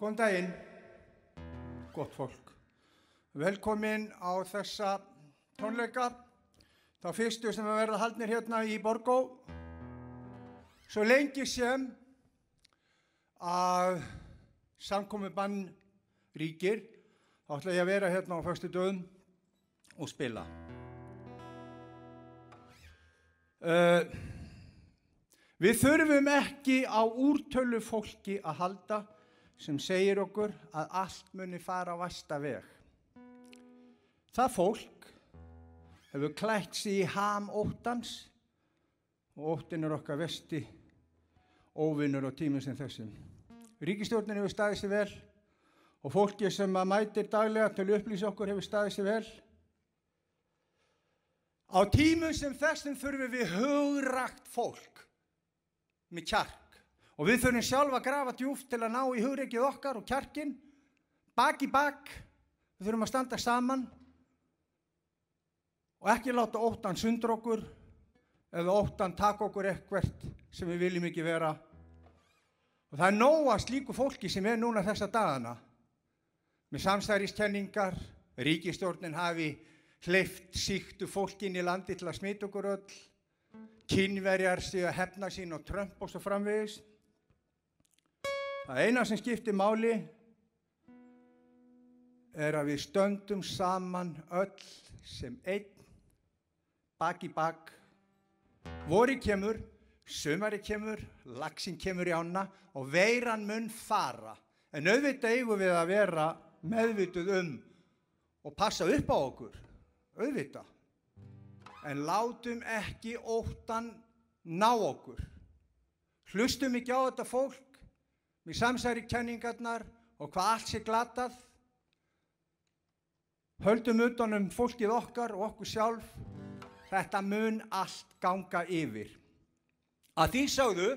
Góðan daginn, gott fólk. Velkomin á þessa tónleika, þá fyrstu sem að verða haldnir hérna í Borgó. Svo lengi sem að samkomi bann ríkir, þá ætla ég að vera hérna á fyrstu dögum og spila. Uh, við þurfum ekki á úrtölu fólki að halda sem segir okkur að allt muni fara á vasta veg. Það fólk hefur klætt sig í ham óttans og óttin er okkar vesti óvinnur á tímum sem þessum. Ríkistjórnin hefur staðið sér vel og fólki sem að mætir daglega til upplýsa okkur hefur staðið sér vel. Á tímum sem þessum þurfum við hugrakt fólk með kjark. Og við þurfum sjálf að grafa djúft til að ná í hugreikið okkar og kjarkin, bak í bak, við þurfum að standa saman og ekki láta óttan sundur okkur eða óttan taka okkur eitthvert sem við viljum ekki vera. Og það er nóga slíku fólki sem er núna þessa dagana með samstæðiskenningar, ríkistjórnin hafi hleyft síktu fólkin í landi til að smita okkur öll, kynverjar sig að hefna sín og trömp og svo framvegist. Það eina sem skiptir máli er að við stöndum saman öll sem einn, bak í bak. Vori kemur, sömari kemur, laxin kemur í ána og veiran mun fara. En auðvitað eigum við að vera meðvituð um og passa upp á okkur, auðvitað. En látum ekki óttan ná okkur. Hlustum ekki á þetta fólk með samsæri kenningarnar og hvað allt sé glatað. Höldum utanum fólkið okkar og okkur sjálf. Þetta mun allt ganga yfir. Að því sagðu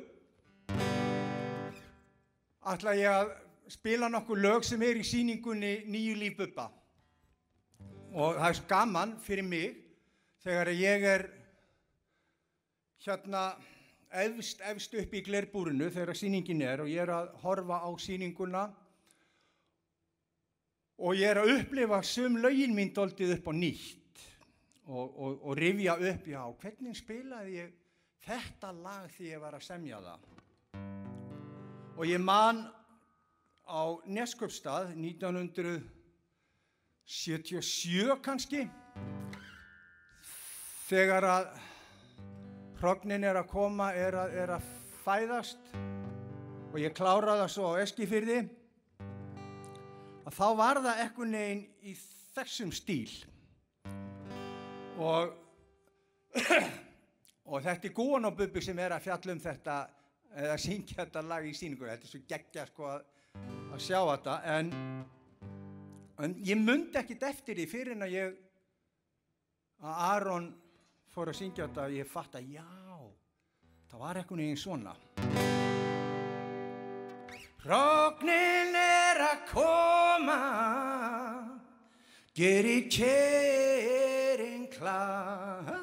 ætla ég að spila nokkur lög sem er í síningunni Nýju lífbubba. Og það er svo gaman fyrir mig þegar ég er hérna efst, efst upp í glerbúrinu þegar síningin er og ég er að horfa á síninguna og ég er að upplifa sum lögin mín doldið upp á nýtt og, og, og rifja upp, já, hvernig spilaði ég þetta lag því ég var að semja það. Og ég man á Nesköpstað 1977 kannski. Þegar að hrognin er að koma, er að, er að fæðast og ég kláraði það svo á Eskifyrði að þá var það ekkun neginn í þessum stíl. Og og þetta er Gúan og Bubbi sem er að fjalla um þetta eða syngja þetta lag í síningu þetta er svo geggja sko að, að sjá þetta. En, en ég myndi ekkit eftir því fyrir en að ég að Aron fór að syngja þetta og ég fatt að já, það var eitthvað neginn svona. Rognin er að koma, gerir kérinn klár.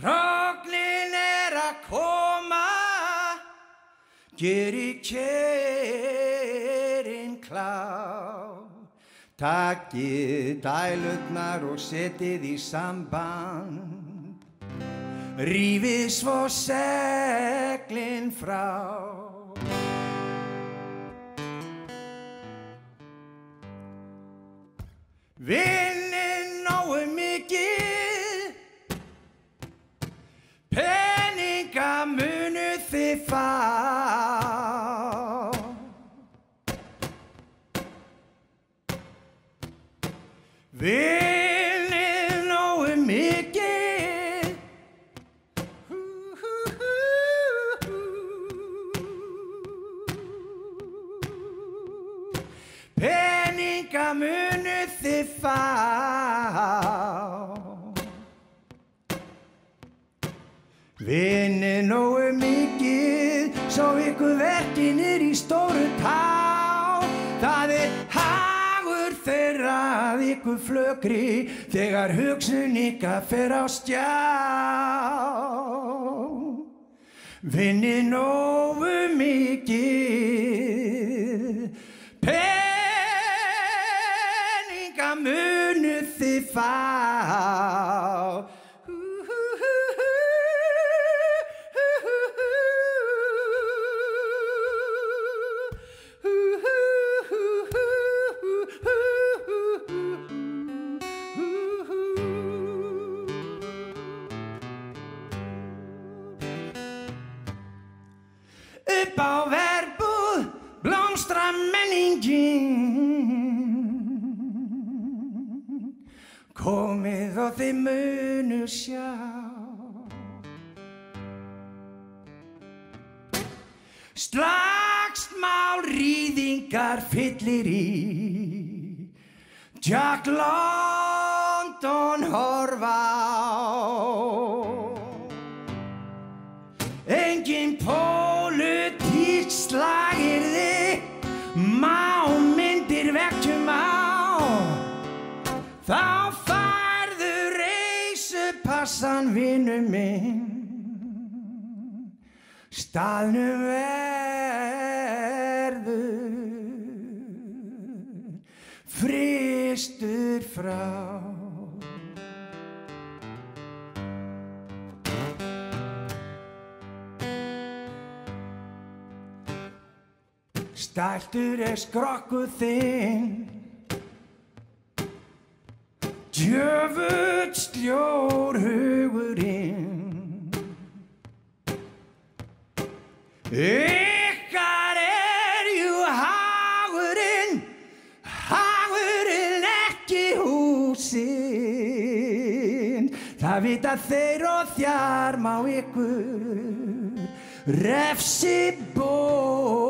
Rognin gerir kérinn klár. Takkið dælutnar og setið í samband. Rífið svo seglinn frá. Vinnin nógu mikið. Peninga munu þið fá Vinnið nógu mikið. Peninga munu þið fá. Vinnið að ykkur flögri þegar hugsun ykkar fer á stjá. Vinni nógu mikið, peninga munu þið fá. Og þið munu sjá. Slagsmál rýðingar fyllir í. Jack London horfa á. Engin pólutík slagir vinnu minn. Staðnum verður Fristur frá. Stæltur er skrokkuð þinn Djöfull sljór hugurinn Ykkar er jú hagurinn Hagurinn ekki húsinn. Það vita þeir og þjarm á ykkur Refsi bónusinn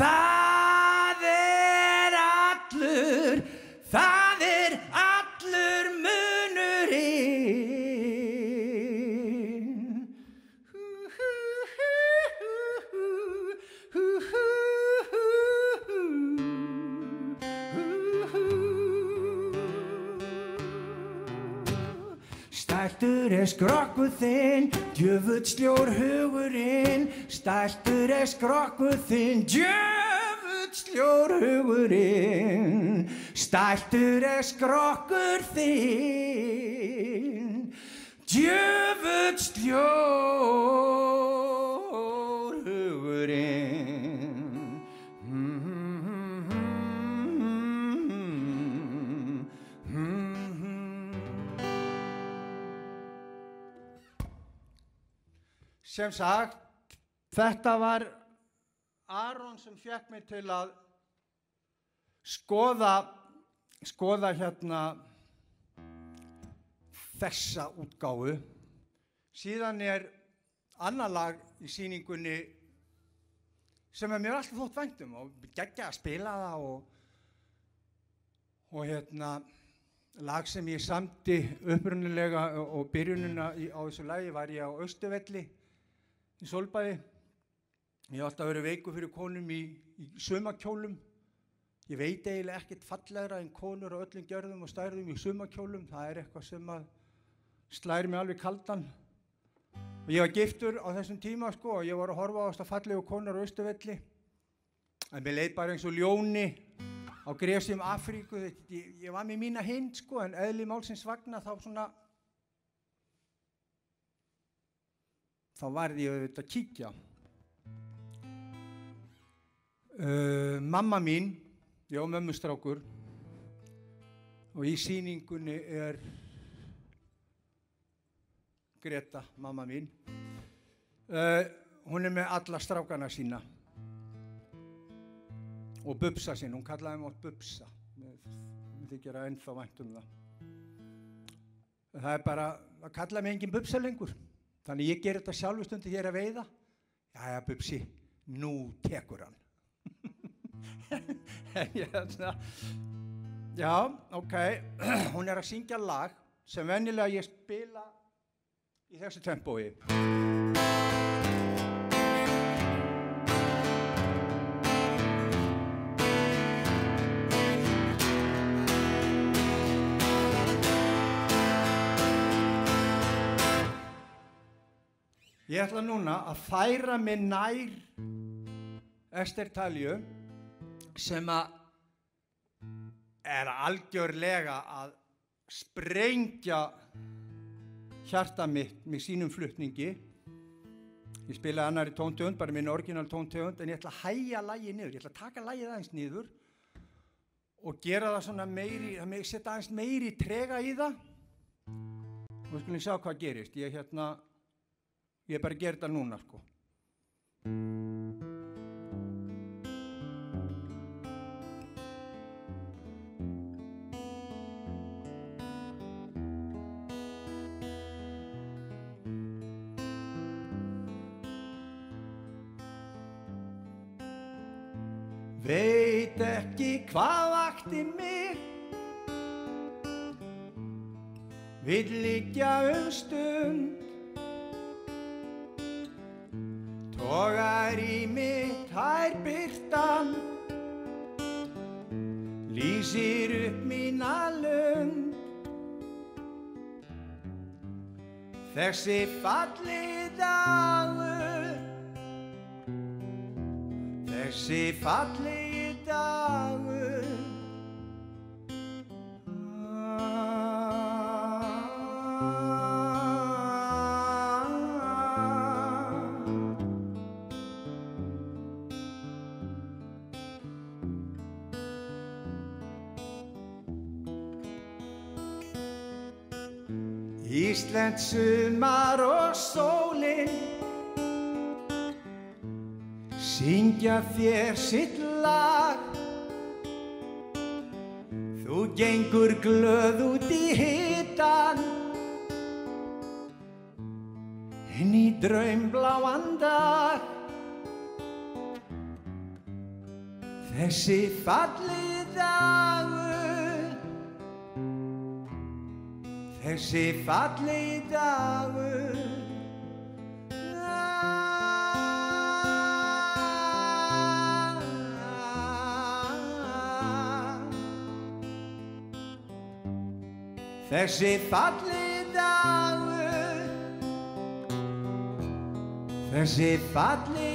Það Stæltur er skrokkuð þinn, djöfull sljór hugurinn. Stæltur er skrokkuð þinn, djöfull sljór hugurinn. Stæltur er skrokkur þinn, djöfull sljór hugurinn. Sem sagt, þetta var Aron sem fekk mig til að skoða, skoða hérna þessa útgáfu. Síðan er annar lag í síningunni sem er mér alltaf þótt væntum og geggja að spila það og, og hérna lag sem ég samti upprunnilega og, í, á þessu lagi var ég á Östuvelli í Solbæði. Ég hef alltaf verið veiku fyrir konum í, í sumakjólum. Ég veit eiginlega ekkert fallegra en konur á öllum gjörðum og stærðum í sumakjólum. Það er eitthvað sem að slæri mig alveg kaldan. Og ég var giftur á þessum tíma sko og ég var að horfa á þess að fallegu konur á Östuvelli. En mér leið bara eins og ljóni á grefsum Afríku. Ég, ég var með mína hind sko en eðli málsins vagna þá svona þá varði ég auðvitað að kíkja. Uh, mamma mín, já mömmustrákur, og í síningunni er Greta, mamma mín. Uh, hún er með alla strákana sína og bubsa sín, hún kallaði mig átt bubsa. Mér þykir að ennþá vænt um það. Það er bara, það kallaði mig engin bubsa lengur. Þannig ég ger þetta sjálfustundi hér að veiða. Jæja, Bubsi, nú tekur hann. Já, ok, hún er að syngja lag sem venjulega ég spila í þessu tempói. Ég ætla núna að færa mig nær Ester Talju sem að er algjörlega að sprengja hjarta mitt með sínum flutningi. Ég spilaði annari tóntegund, bara minn orginal tóntegund, en ég ætla að hæja lægi niður. Ég ætla að taka lægið aðeins niður og gera það svona meiri, setja aðeins meiri trega í það. Og við skulum sjá hvað gerist. Ég, hérna, ég er bara að gera þetta núna, sko. Veit ekki hvað vakti mig Vill liggja um stund Togar í mitt hær byrtan Lýsir upp mína lund Þessi falli dagur. Þessi fallegi Ísland sumar og sólinn syngja þér sitt lag. Þú gengur glöð út í hitan inn í draumbláan dag Þessi falli dagur Þessi falli dagur Þessi falli dagur Þessi falli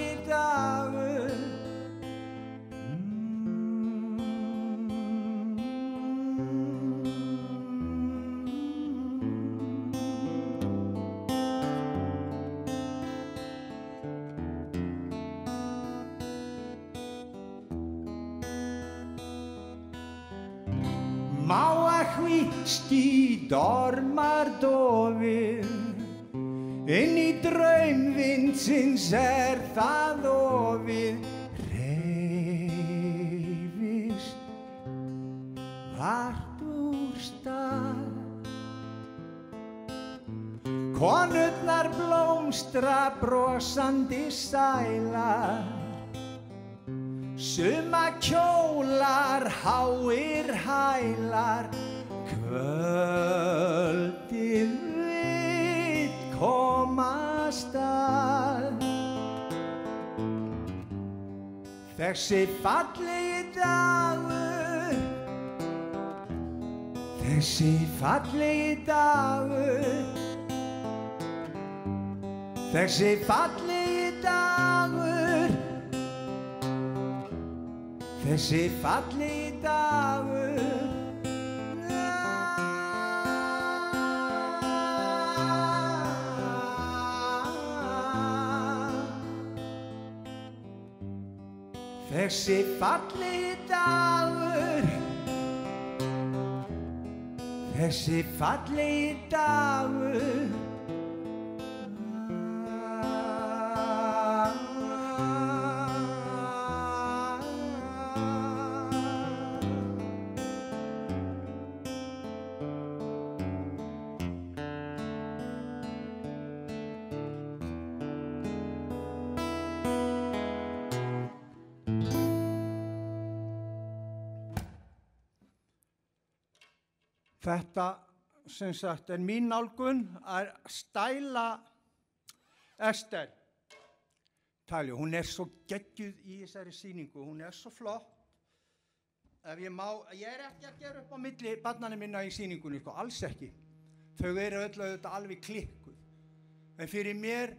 draumvindsins er það ofið reyfist vart úr stað. Konurnar blómstra brosandi sælar Suma kjólar, háir hælar, kvöldið Þessi fallegi dagur, þessi fallegi dagur, þessi fallegi dagur, Þessi falli dagur Þessi falli dagur. Þessi falli dagur Þetta sem sagt, er mín nálgun að stæla Ester. Talju, hún er svo geggjuð í þessari síningu, hún er svo flott. Ef ég má, ég er ekki að gera upp á milli barnanum minna í síningunni, sko, alls ekki. Þau eru öll auðvitað alveg klikkuð. En fyrir mér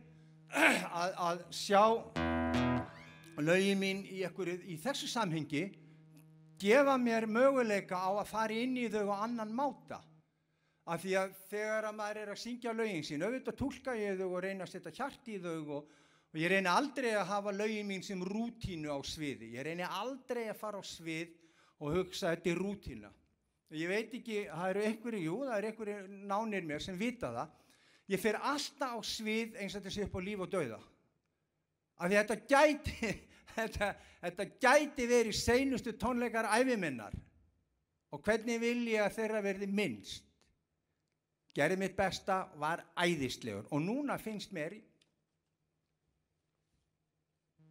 að, að sjá lögin mín í, ekkur, í þessu samhengi, gefa mér möguleika á að fara inn í þau á annan máta. Af því að þegar að maður er að syngja lögin sín, auðvitað tólka ég þau og reyna að setja hjart í þau og, og ég reyna aldrei að hafa lögin mín sem rútínu á sviði. Ég reyna aldrei að fara á svið og hugsa þetta er rútína. Ég veit ekki, það eru einhverju, jú, það eru einhverju nánir mér sem vita það. Ég fer alltaf á svið eins og þetta sé upp á líf og dauða. Af því þetta gæti, þetta, þetta gæti verið seinustu tónleikar æfiminnar. Og hvernig vil ég að þeirra verði minnst? Gerði mitt besta, var æðislegur. Og núna finnst mér,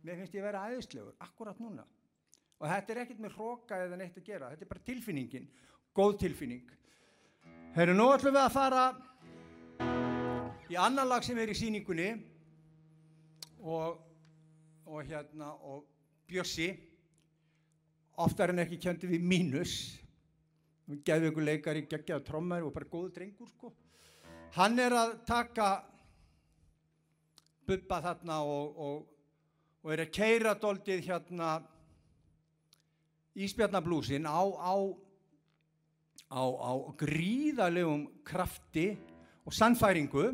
mér finnst ég að vera æðislegur, akkurat núna. Og þetta er ekkert með hróka eða neitt að gera, þetta er bara tilfinningin, góð tilfinning. Herru, nú ætlum við að fara í annan lag sem er í síningunni og, og hérna, og Bjössi, oftar en ekki kjöndi við mínus, geðu ykkur leikari, geggjaða trommar og bara góðu drengur, sko. Hann er að taka buppa þarna og, og, og er að keira doldið hérna Ísbjarnablúsin á, á, á, á gríðalegum krafti og sannfæringu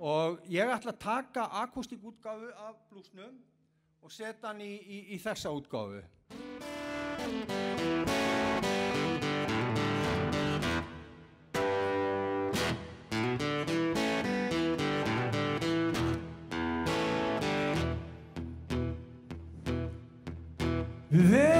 og ég ætla að taka akustík útgáfu af blúsnum og setja hann í, í, í þessa útgáfu. Velina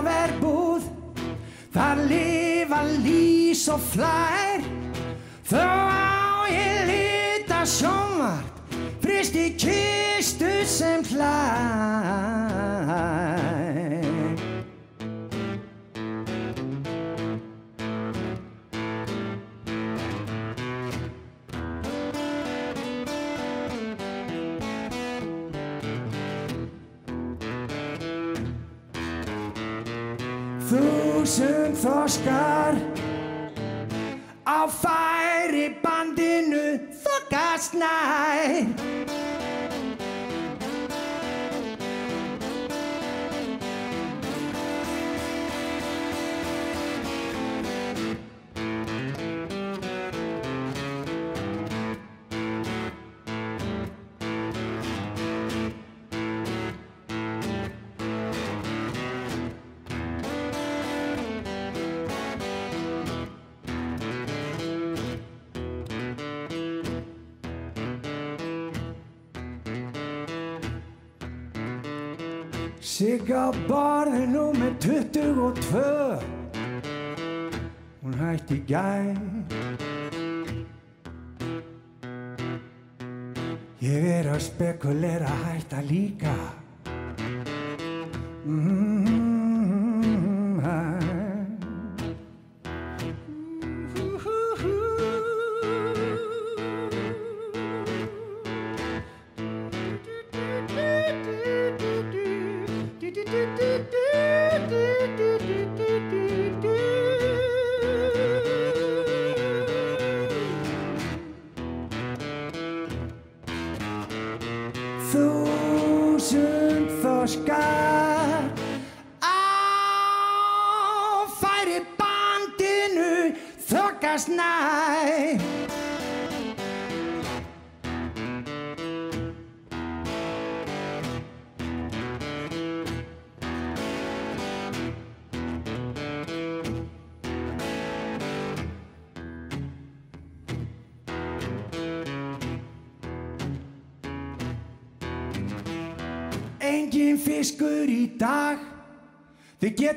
mittur upp á verbúð Þar lifa lís og flær. Þó á ég lita sjónvart Frist í kistu sem hlær Sigga borðinu með 22 Hún hætti gæ Ég er að spekulera hætta líka. Mm,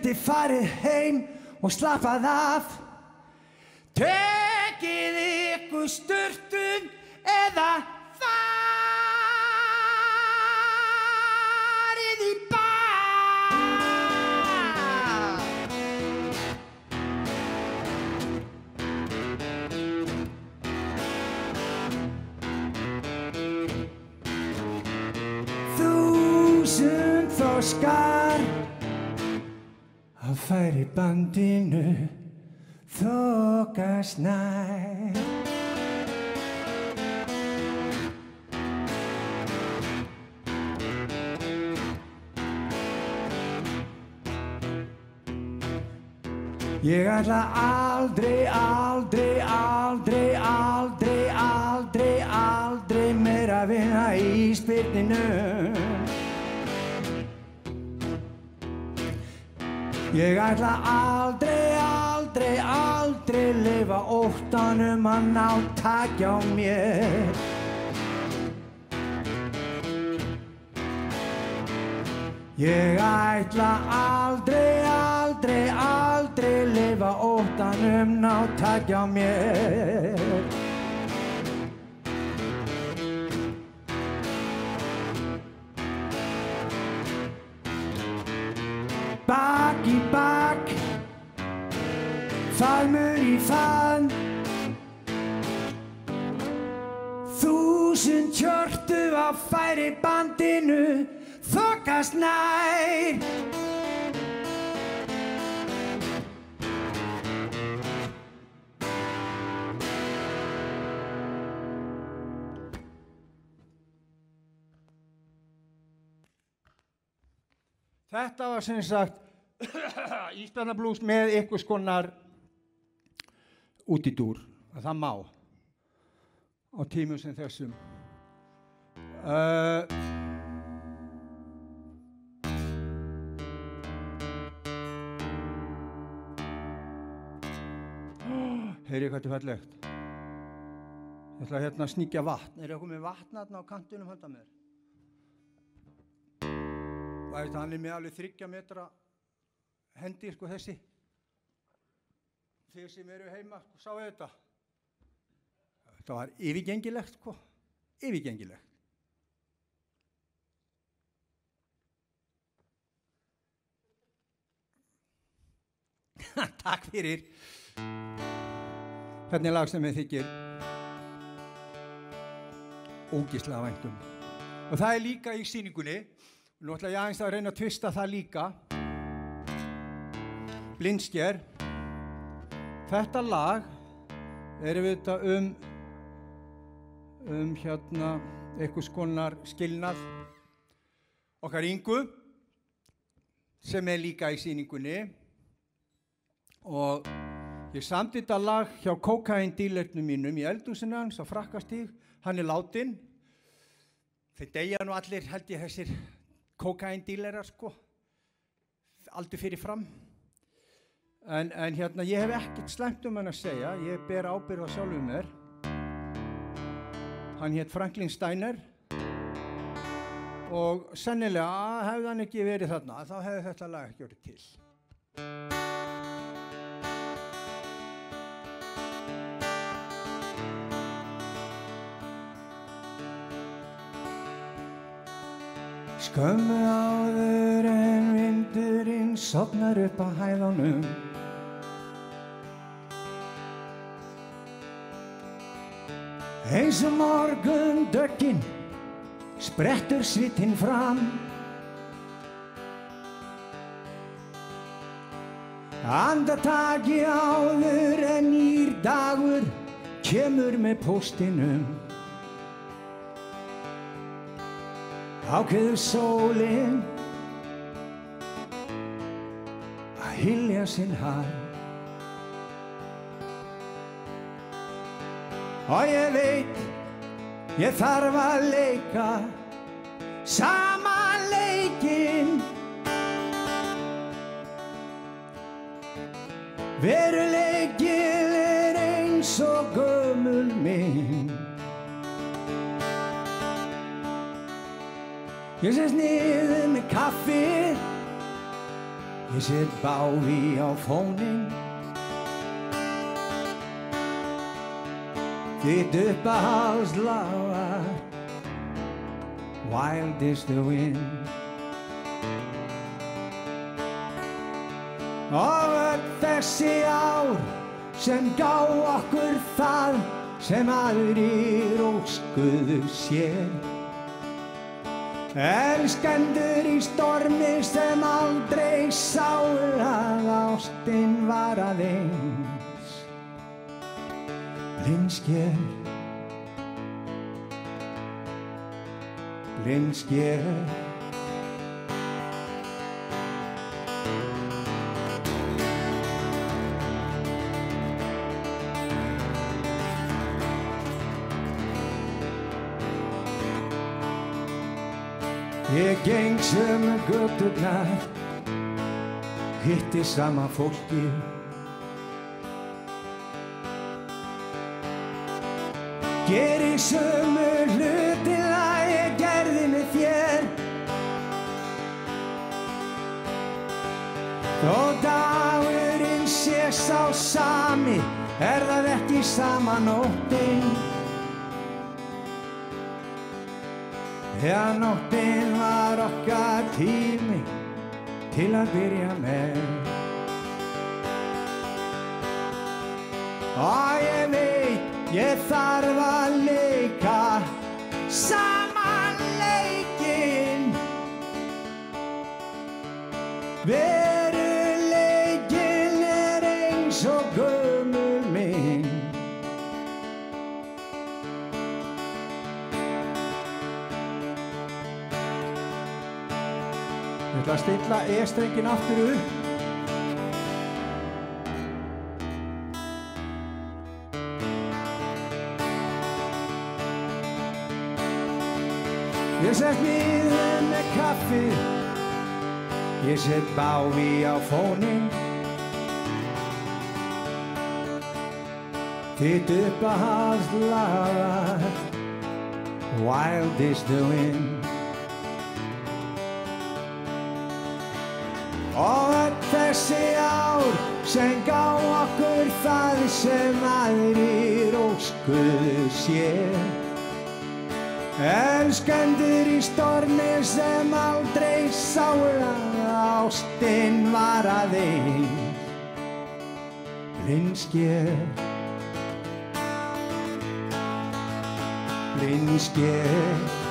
Þið getið farið heim og slappað af. Tekið ykkur sturtum eða bandinu þokast nær Ég ætla aldrei, aldrei, aldrei, aldrei, aldrei, aldrei meira að vinna í spyrninu. Ég ætla aldrei, aldrei, aldrei lifa óttanum að ná takja á mér. Ég ætla aldrei, aldrei, aldrei lifa óttanum ná takja á mér. Í bak, faðmur í faðm, þúsund hjörtu á færi bandinu þokast nær. Þetta var sem sagt Íslandablús með ykkur skonar út í dúr að það má. Á tímum sem þessum. Uh, Heyri hvað þetta er fallegt. Ég ætla hérna að sníkja vatn. Er eitthvað með vatn þarna á kantunum handa mér? Það er með alveg þryggja metra hendi sko þessi. Þeir sem eru heima sko, sáu þetta. Þetta var yfirgengilegt sko. Yfirgengilegt. Takk fyrir. Hvernig lag sem þið þykir. Ógislega væntum og það er líka í síningunni nú ætla ég aðeins að reyna að tvista það líka blindsker. Þetta lag er þetta um um hérna eitthvað skonar skilnað okkar yngu sem er líka í síningunni og ég samti þetta lag hjá kokain dílernum mínum í eldúsinu hans á frakkastíg. Hann er látin þeir deyja nú allir held ég þessir kokain dílerar sko. Aldrei fyrir fram en, en hérna ég hef ekkert slemt um hann að segja. Ég ber ábyrð á sjálfum mér. Hann hétt Franklin Steiner. Og sennilega hefði hann ekki verið þarna, þá hefði þetta lag ekki verið til. Skömmu áður en vindurinn sopnar upp á hæðunum Eins og morgun dögginn sprettur svitinn fram. Andataki áður en nýr dagur kemur með póstinum. Ákveður sólinn að hylja sinn hær Og ég veit, ég þarf að leika. Sama leikinn. Veruleikinn er eins og gömul minn Ég sést niður með kaffi. Ég set báfi á fónin Þitt upp að hálslaga Wild is the wind. Og öll þessi ár sem gá okkur það sem aðrir óskuðu sér. Elskendur í stormi sem aldrei sáu að ástinn var aðeins Blindsker. Blindsker. Ég geng sömu götturnar Hitti sama fólki Geri sömu hluti að ég gerði með þér. Þó dagurinn sé sá sami Er það ekki sama nóttin? Þegar nóttin var okkar tími til að byrja með. Og ég veit, ég þarf að leika saman leikinn Veruleikinn er eins og gömul minn að stilla E-strengin aftur upp. Ég sett niður með kaffi, ég sett báfi á fónin. Þitt upp að halslaga, wild is the wind. Og öll þessi ár sem gá okkur það sem aðrir óskuðu sér. Elskendur í stormi sem aldrei sáu að ástinn var aðeins blindsker. Blindsker.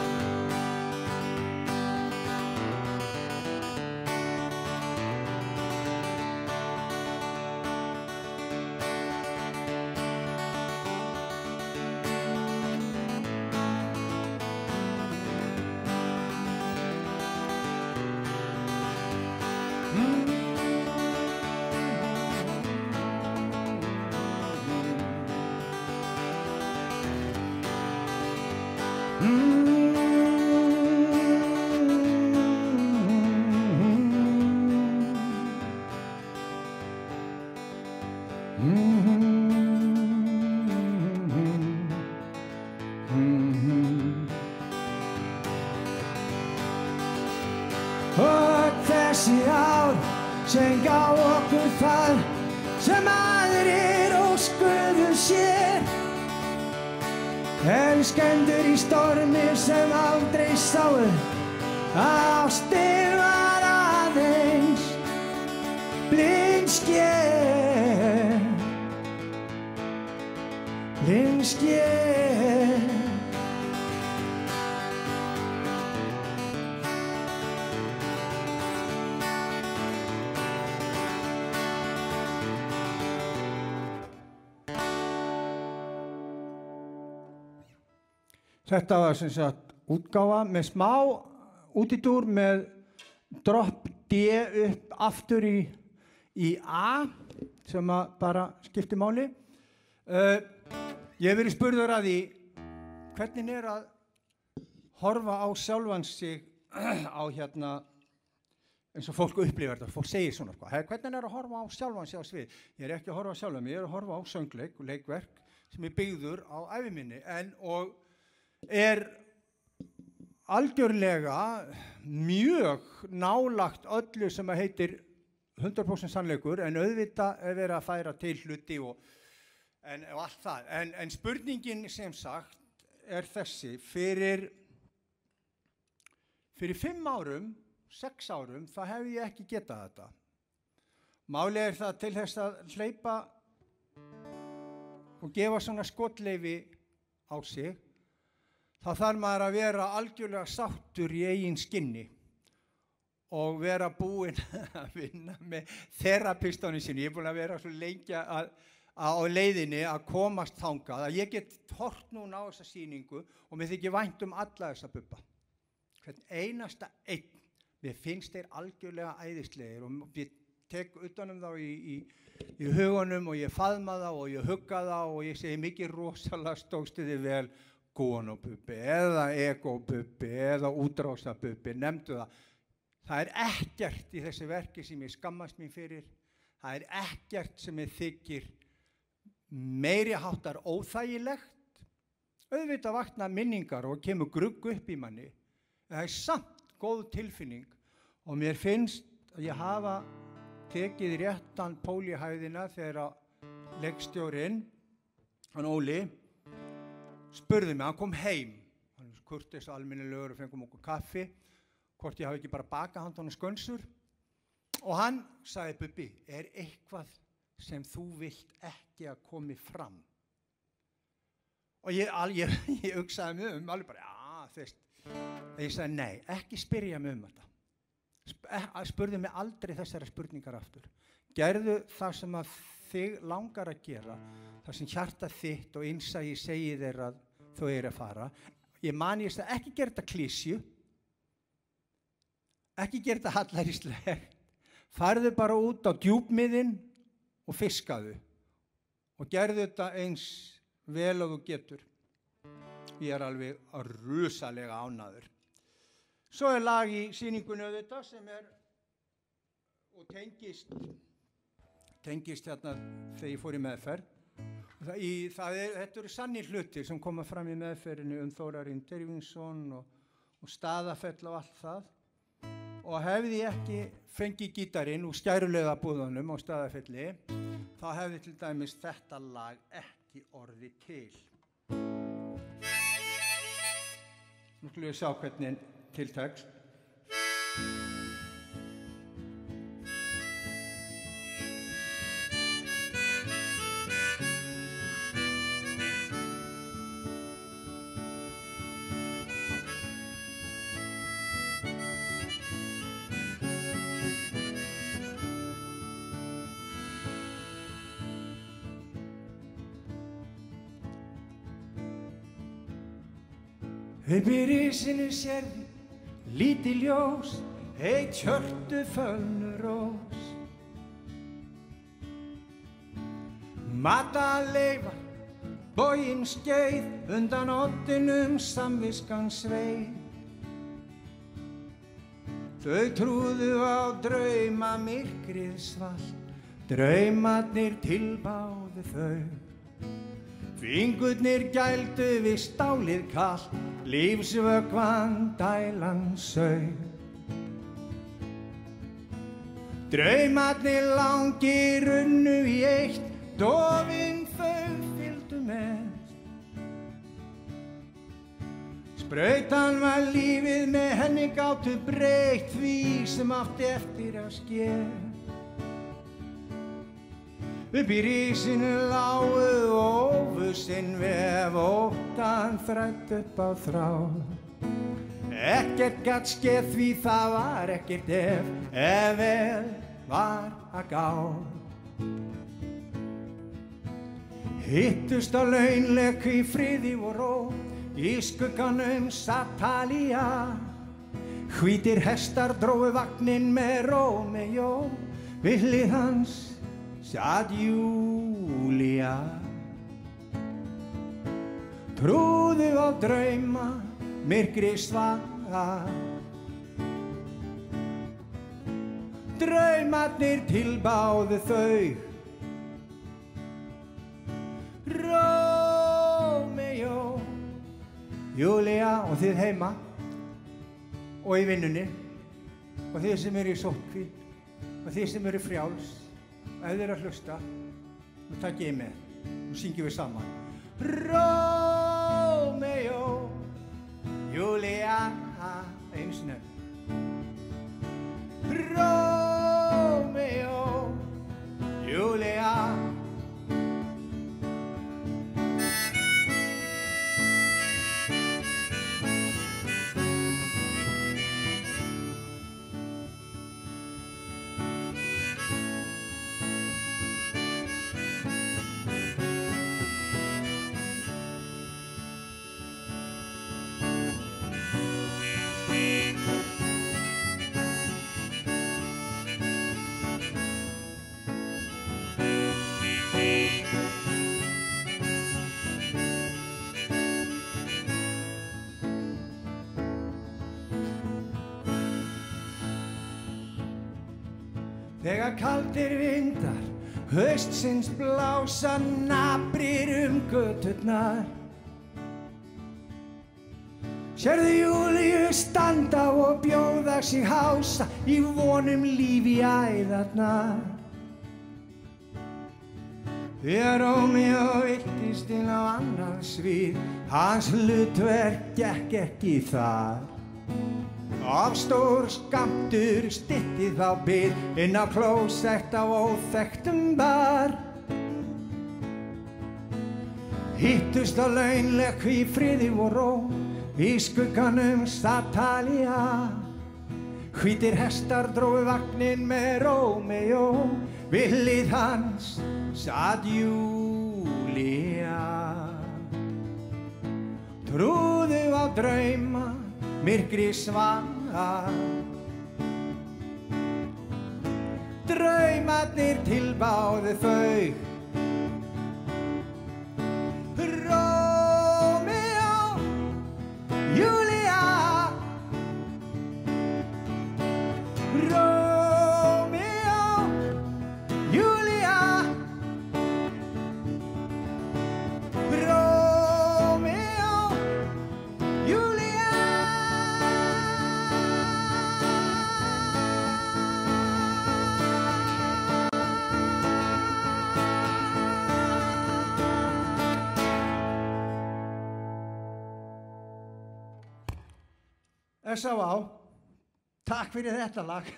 Þetta var sem sagt útgáfa með smá útidúr með dropp D upp aftur í, í A sem að bara skipti máli. Uh, ég hef verið spurður að því hvernig er að horfa á sjálfan sig á hérna eins og fólk upplifar þetta, fólk segir svona sko, hvernig er að horfa á sjálfan sig á svið? Ég er ekki að horfa á sjálfan mig, ég er að horfa á söngleik og leikverk sem er byggður á æfiminni en og er algjörlega mjög nálagt öllu sem að heitir 100% sannleikur en auðvitað er verið að færa til hluti og, en, og allt það. En, en spurningin sem sagt er þessi, fyrir, fyrir fimm árum, sex árum, þá hef ég ekki getað þetta. Málið er það til þess að hleypa og gefa svona skotleifi á sig þá þarf maður að vera algjörlega sáttur í eigin skinni og vera búinn að vinna með þerapistónu sinni. Ég er búinn að vera svo að á leiðinni að komast þangað að ég get hort núna á þessa síningu og mér þykir vænt um alla þessa buppa. Hvern einasta einn, mér finnst þeir algjörlega æðislegir og ég tek utanum þá í, í, í hugunum og ég faðma þá og ég hugga þá og ég segi mikið rosalega stókstu þið vel gónopuppi eða egopuppi eða útrásapuppi, nefndu það. Það er ekkert í þessi verki sem ég skammast mér fyrir. Það er ekkert sem ég þykir meiri háttar óþægilegt. Auðvitað vakna minningar og kemur grugg upp í manni. Það er samt góð tilfinning og mér finnst að ég hafa tekið réttan pólihæðina þegar leggstjórin, hann Óli, spurði mig, hann kom heim, hann kurtis alminnilegur og fengum okkur kaffi, hvort ég hafi ekki bara bakað hann tónu skönnsur og hann sagði Bubi, er eitthvað sem þú vilt ekki að komi fram? Og ég, ég, ég hugsaði mig um, alveg bara, já, þú veist, ég sagði, nei, ekki spyrja mig um þetta. Eh, spurði mig aldrei þessari spurningar aftur. Gerðu það sem að þig langar að gera, það sem hjarta þitt og einsægi segi þér að þau eru að fara. Ég mani þess að ekki gera þetta klísju, ekki gera þetta hallaríslegt, farðu bara út á djúbmiðin og fiskaðu og gerðu þetta eins vel og þú getur. Ég er alveg að rusalega ánaður. Svo er lag í síningunni auðvitað sem er og tengist, tengist hérna þegar ég fór í meðferð Það, í, það er, þetta eru sannir hlutir sem koma fram í meðferðinu um Þórarinn Dervinsson og, og staðafell og allt það og hefði ég ekki fengið gítarin úr skærulega búðunum á staðafelli þá hefði til dæmis þetta lag ekki orði til. Nú skulum við sjá hvernig tiltekst. Upp í rísinu sérði líti ljós, eitt hjörtu fölnur rós. Mata leifar, bógin skeið, undan óttinum samviskan sveið. Þau trúðu á drauma myrkrið svall, draumarnir tilbáðu þau. Fingurnir gældu við stálið kall, lífsvöggvan dælan sög. Draumarnir langir runnu í eitt, dofinn þau fylgdu með. Sprautan var lífið með henni gáttu breytt því sem átti eftir að sker. Upp í rísinu láguð ófusinn vef óttan þrætt upp á þráð. Ekkert gatt skeið því það var ekkert ef, ef vel var að gá. Hittust á launleik í friði og ró, í skugganum satt Talía. Hvítir hestar dróðu vagnin með Rómeó, við hlið hans satt Júlia. Trúðu á drauma, myrkri svaga. Draumarnir tilbáðu þau, Rómeó, Júlia og þið heima og í vinnunni og þið sem eru í sótkví og þið sem eru frjáls ef þið eru að hlusta, nú takk ég með, nú syngjum við saman. Rómeó, Júlia, og nefn. Rómeó, Júlia. Þegar kaldir vindar, haustsins blása nabrir um göturnar. Sérðu Júliu standa og bjóða sig hása í vonum lífi æðarnar. Þegar Rómeó viltist inn á annar svið, hans hlutverk gekk ekki þar. Af stór skamtur stitti þá byr inn á klósett á óþektum bar. Hittust á launleg í friði og ró, í skugganum satt Talía. Hvítir hestar dróðu vagnin með Rómeó, við hlið hans satt Júlia. Trúðu á drauma, myrkri svaga Draumarnir tilbáðu þau S.A.A. Takk fyrir þetta lag.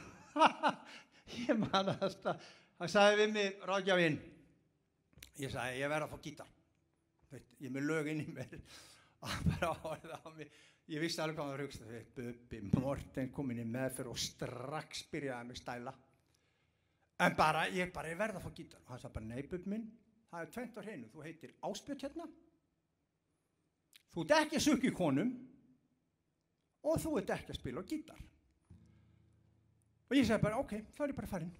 ég man að það, það sagði við mig ráðgjafinn. Ég sagði ég verð að fá gítar. Ég er með lög inn í mér. Hann bara horfði á mig. Ég vissi alveg hvað það var hugst. Bubbi Morten kom inn í meðferð og strax byrjaði mig stæla. En bara, ég bara, ég verð að fá gítar. Og hann sagði bara, nei Bubbi minn, það er tvent á hreinu. Þú heitir Áspjöld hérna. Þú ert ekki að sukka í konum og þú ert ekki að spila á gítar. Og ég segi bara, ok, þá er ég bara farinn.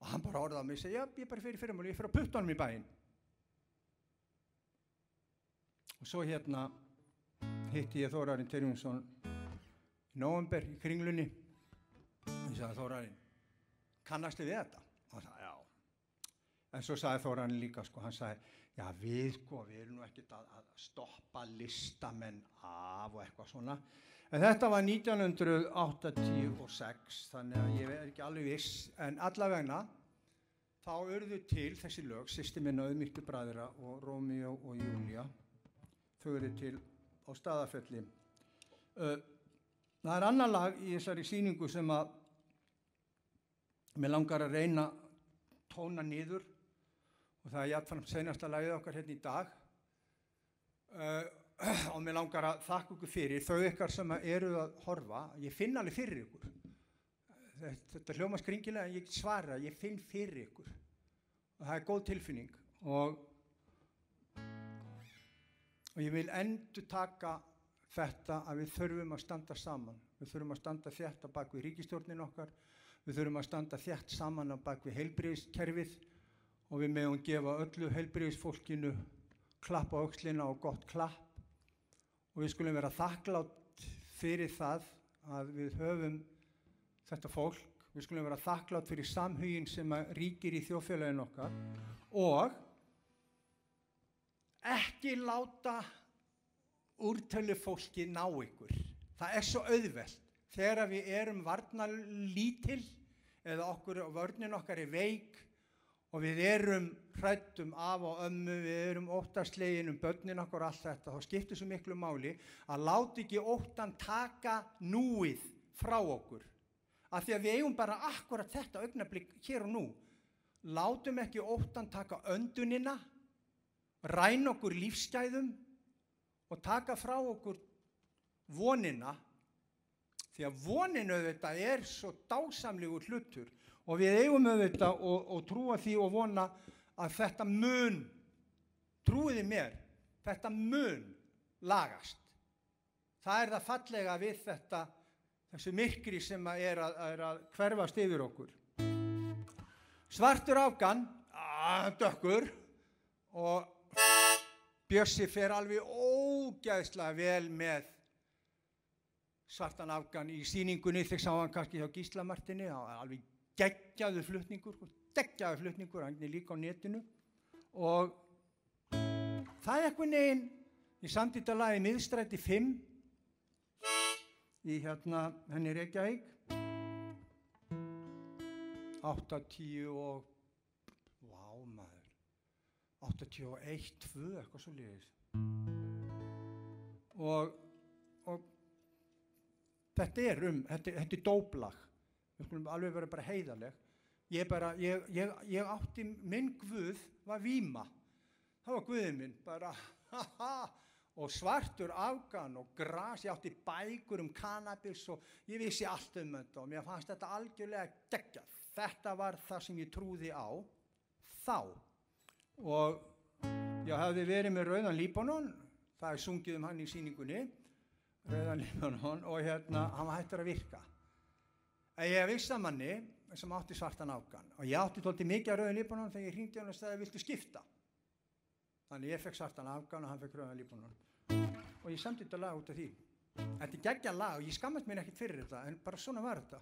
Og hann bara orðaði á mig og segi, já, ég er bara fyrir fyrirmáli, ég fyrir að putta honum í bæinn. Og svo hérna hitti ég Þórarinn Terjungsson í november í kringlunni. Ég sagði Þórarinn, kannastu við þetta? Og hann sagði, já. En svo sagði Þóran líka, sko, hann sagði, já við, sko, við erum nú ekkert að, að stoppa listamenn af og eitthvað svona. En þetta var 1986, þannig að ég er ekki alveg viss, en allavegna þá urðu til þessi lög, sýsti minna auðmygtu bræðra og Rómíó og Júlia, þau eru til á staðafelli. Uh, það er annar lag í þessari síningu sem að mér langar að reyna tóna nýður og það er jætfann senasta lagið okkar hérna í dag. Uh, og mér langar að þakka ykkur fyrir þau ykkar sem eru að horfa ég finn alveg fyrir ykkur. Þetta, þetta hljóma skringilega en ég svara ég finn fyrir ykkur. Og það er góð tilfinning. Og og ég vil endur taka þetta að við þurfum að standa saman. Við þurfum að standa þétt á bakvið ríkistjórnin okkar. Við þurfum að standa þétt saman á bakvið heilbriðiskerfið og við meðum gefa öllu heilbriðisfólkinu klapp á aukslina og gott klapp og við skulum vera þakklátt fyrir það að við höfum þetta fólk við skulum vera þakklátt fyrir samhugin sem ríkir í þjófélagin okkar og ekki láta úrtölu fólki ná ykkur. Það er svo auðvelt. Þegar við erum varnalítil eða okkur, vörnin okkar er veik og við erum hrættum af og ömmu, við erum óttaslegin um börnin okkur allt þetta, þá skiptir svo miklu máli að láta ekki óttan taka núið frá okkur. Af því að við eigum bara akkurat þetta augnablík hér og nú. Látum ekki óttan taka öndunina, ræn okkur lífsgæðum og taka frá okkur vonina því að voninu þetta er svo dásamlegur hlutur og við eigum auðvitað og, og trúa því og vona að þetta mun trúiði mér þetta mun lagast. Það er það fallega við þetta þessu myrkri sem að er, að, er að hverfast yfir okkur. Svartur afgan dökkur og Bjössi fer alveg ógæðslega vel með svartan afgan í síningunni þegar sá hann kannski hjá Gíslamartinni alveg geggjaðu flutningur sko, geggjaðu flutningur, hann er líka á netinu. Og það er eitthvað neginn í samtítalaði miðstræti 5 í hérna henni Reykjavík. 8-10 og 81, 2, eitthvað svo leiðis. Og, og þetta er um, þetta, þetta er dóblag, við skulum alveg vera bara heiðaleg. Ég, bara, ég, ég, ég átti, minn Guð var Víma, það var Guðið minn, bara ha ha, og svartur afgan og gras, ég átti bækur um kannabis og ég vissi allt um þetta og mér fannst þetta algjörlega geggjað. Þetta var það sem ég trúði á þá og ég hafði verið með Rauðan Líbanon það er sungið um hann í síningunni Rauðan Líbanon og hérna hann var hættur að virka að ég vissi að manni sem átti svartan afgan. Og ég átti tólti mikið að Rauðan Líbanon þegar ég hringdi hann og stæði viltu skipta? Þannig ég fekk svartan afgan og hann fekk Rauðan Líbanon og ég samti þetta lag út af því. Þetta er geggja lag og ég skammast mér ekkert fyrir þetta en bara svona var þetta.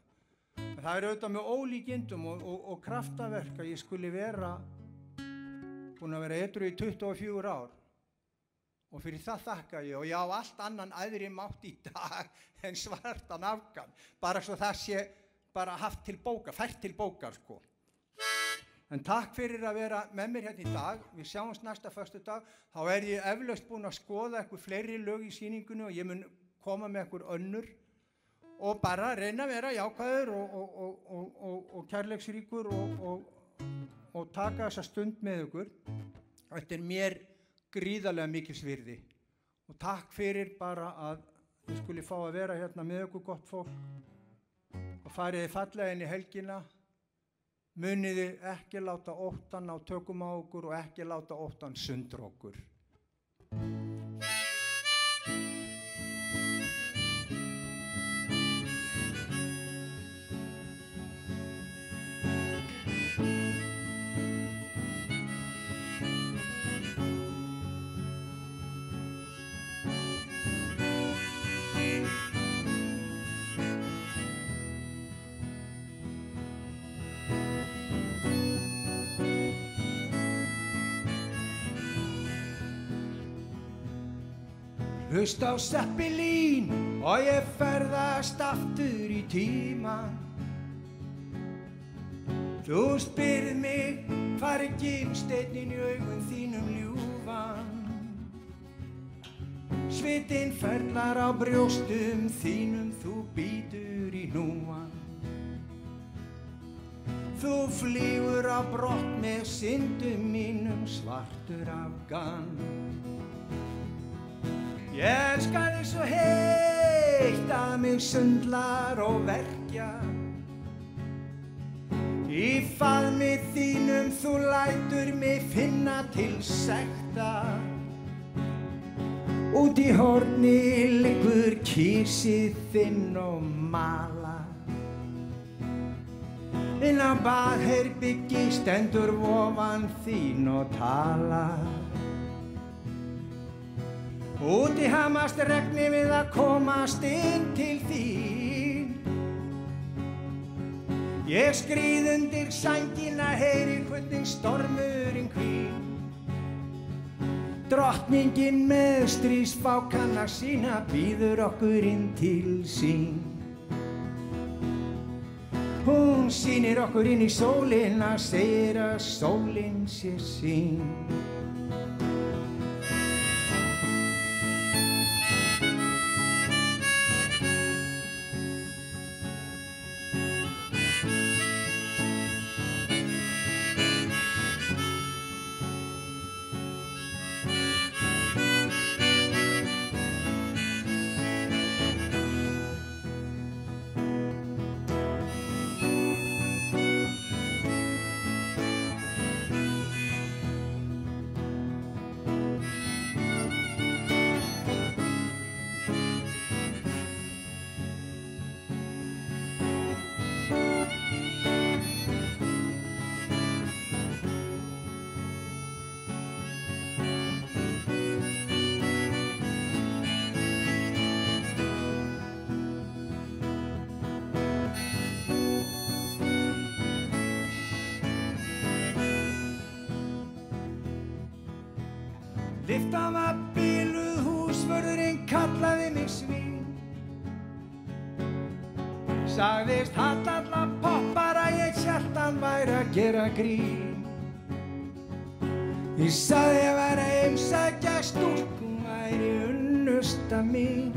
En það er auðvitað með ólíkindum og, og, og kraftaverk að ég skuli vera búin að vera edru í 24 ár. Og fyrir það þakka ég og ég á allt annan aðri mátt í dag en svartan afgan. Bara svo það sé bara haft til bóka, fært til bókar sko. En takk fyrir að vera með mér hérna í dag. Við sjáumst næsta förstu dag þá er ég eflaust búin að skoða eitthvað fleiri lög í síningunni og ég mun koma með eitthvað önnur. Og bara reyna að vera jákvæður og, og, og, og kærleiksríkur og taka þessa stund með ykkur. Þetta er mér gríðarlega mikil svirði og takk fyrir bara að þið skuli fá að vera hérna með ykkur gott fólk og fariði fallega inn í helgina? Muniði ekki láta óttan á tökum á okkur og ekki láta óttan sundur okkur Hlust á Seppelín og ég ferðast aftur í tíman. Þú spyrð mig hvar er gimsteinin í augum þínum ljúfan. Svitinn ferlar á brjóstum þínum þú býtur í núan. Þú flýgur á brott með syndum mínum svartur af gann. Ég elskar þig svo heitt að mig sundlar og verkja. Í faðmi þínum þú lætur mig finna til sekta. Út í horni liggur kísið þinn og mala. Inn á baðherbyggi stendur vofan þín og tala. Úti hamast regni við að komast inn til þín. Ég skrýð undir sængina, heyri hvernig stormurinn hvín. Drottningin með strísfákanna sína býður okkur inn til sín. Hún sýnir okkur inn í sólina, segir að sólinn sé sín. Að gera grín. Ég sagði að vera heimsækja stúlkum væri unnusta mín.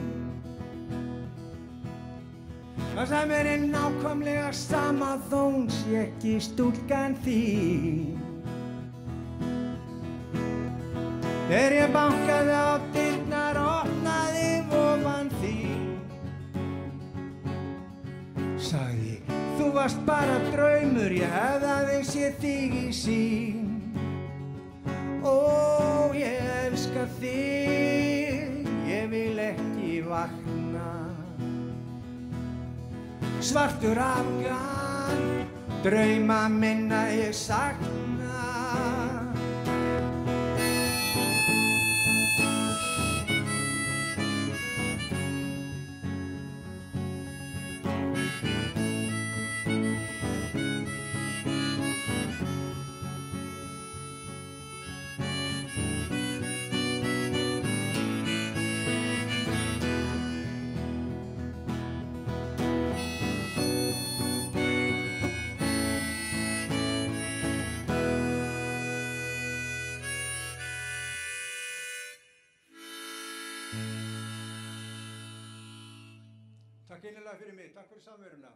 Það sem er nákvæmlega sama þóns ég ekki stúlkan þín. Þegar ég bankaði á dyrnar varst bara draumur, ég hefði aðeins ég þig í sín Ó, ég elska þig, ég vil ekki vakna. Svartur afgan, drauma minna ég sakna fyrir mig, takk fyrir samveruna.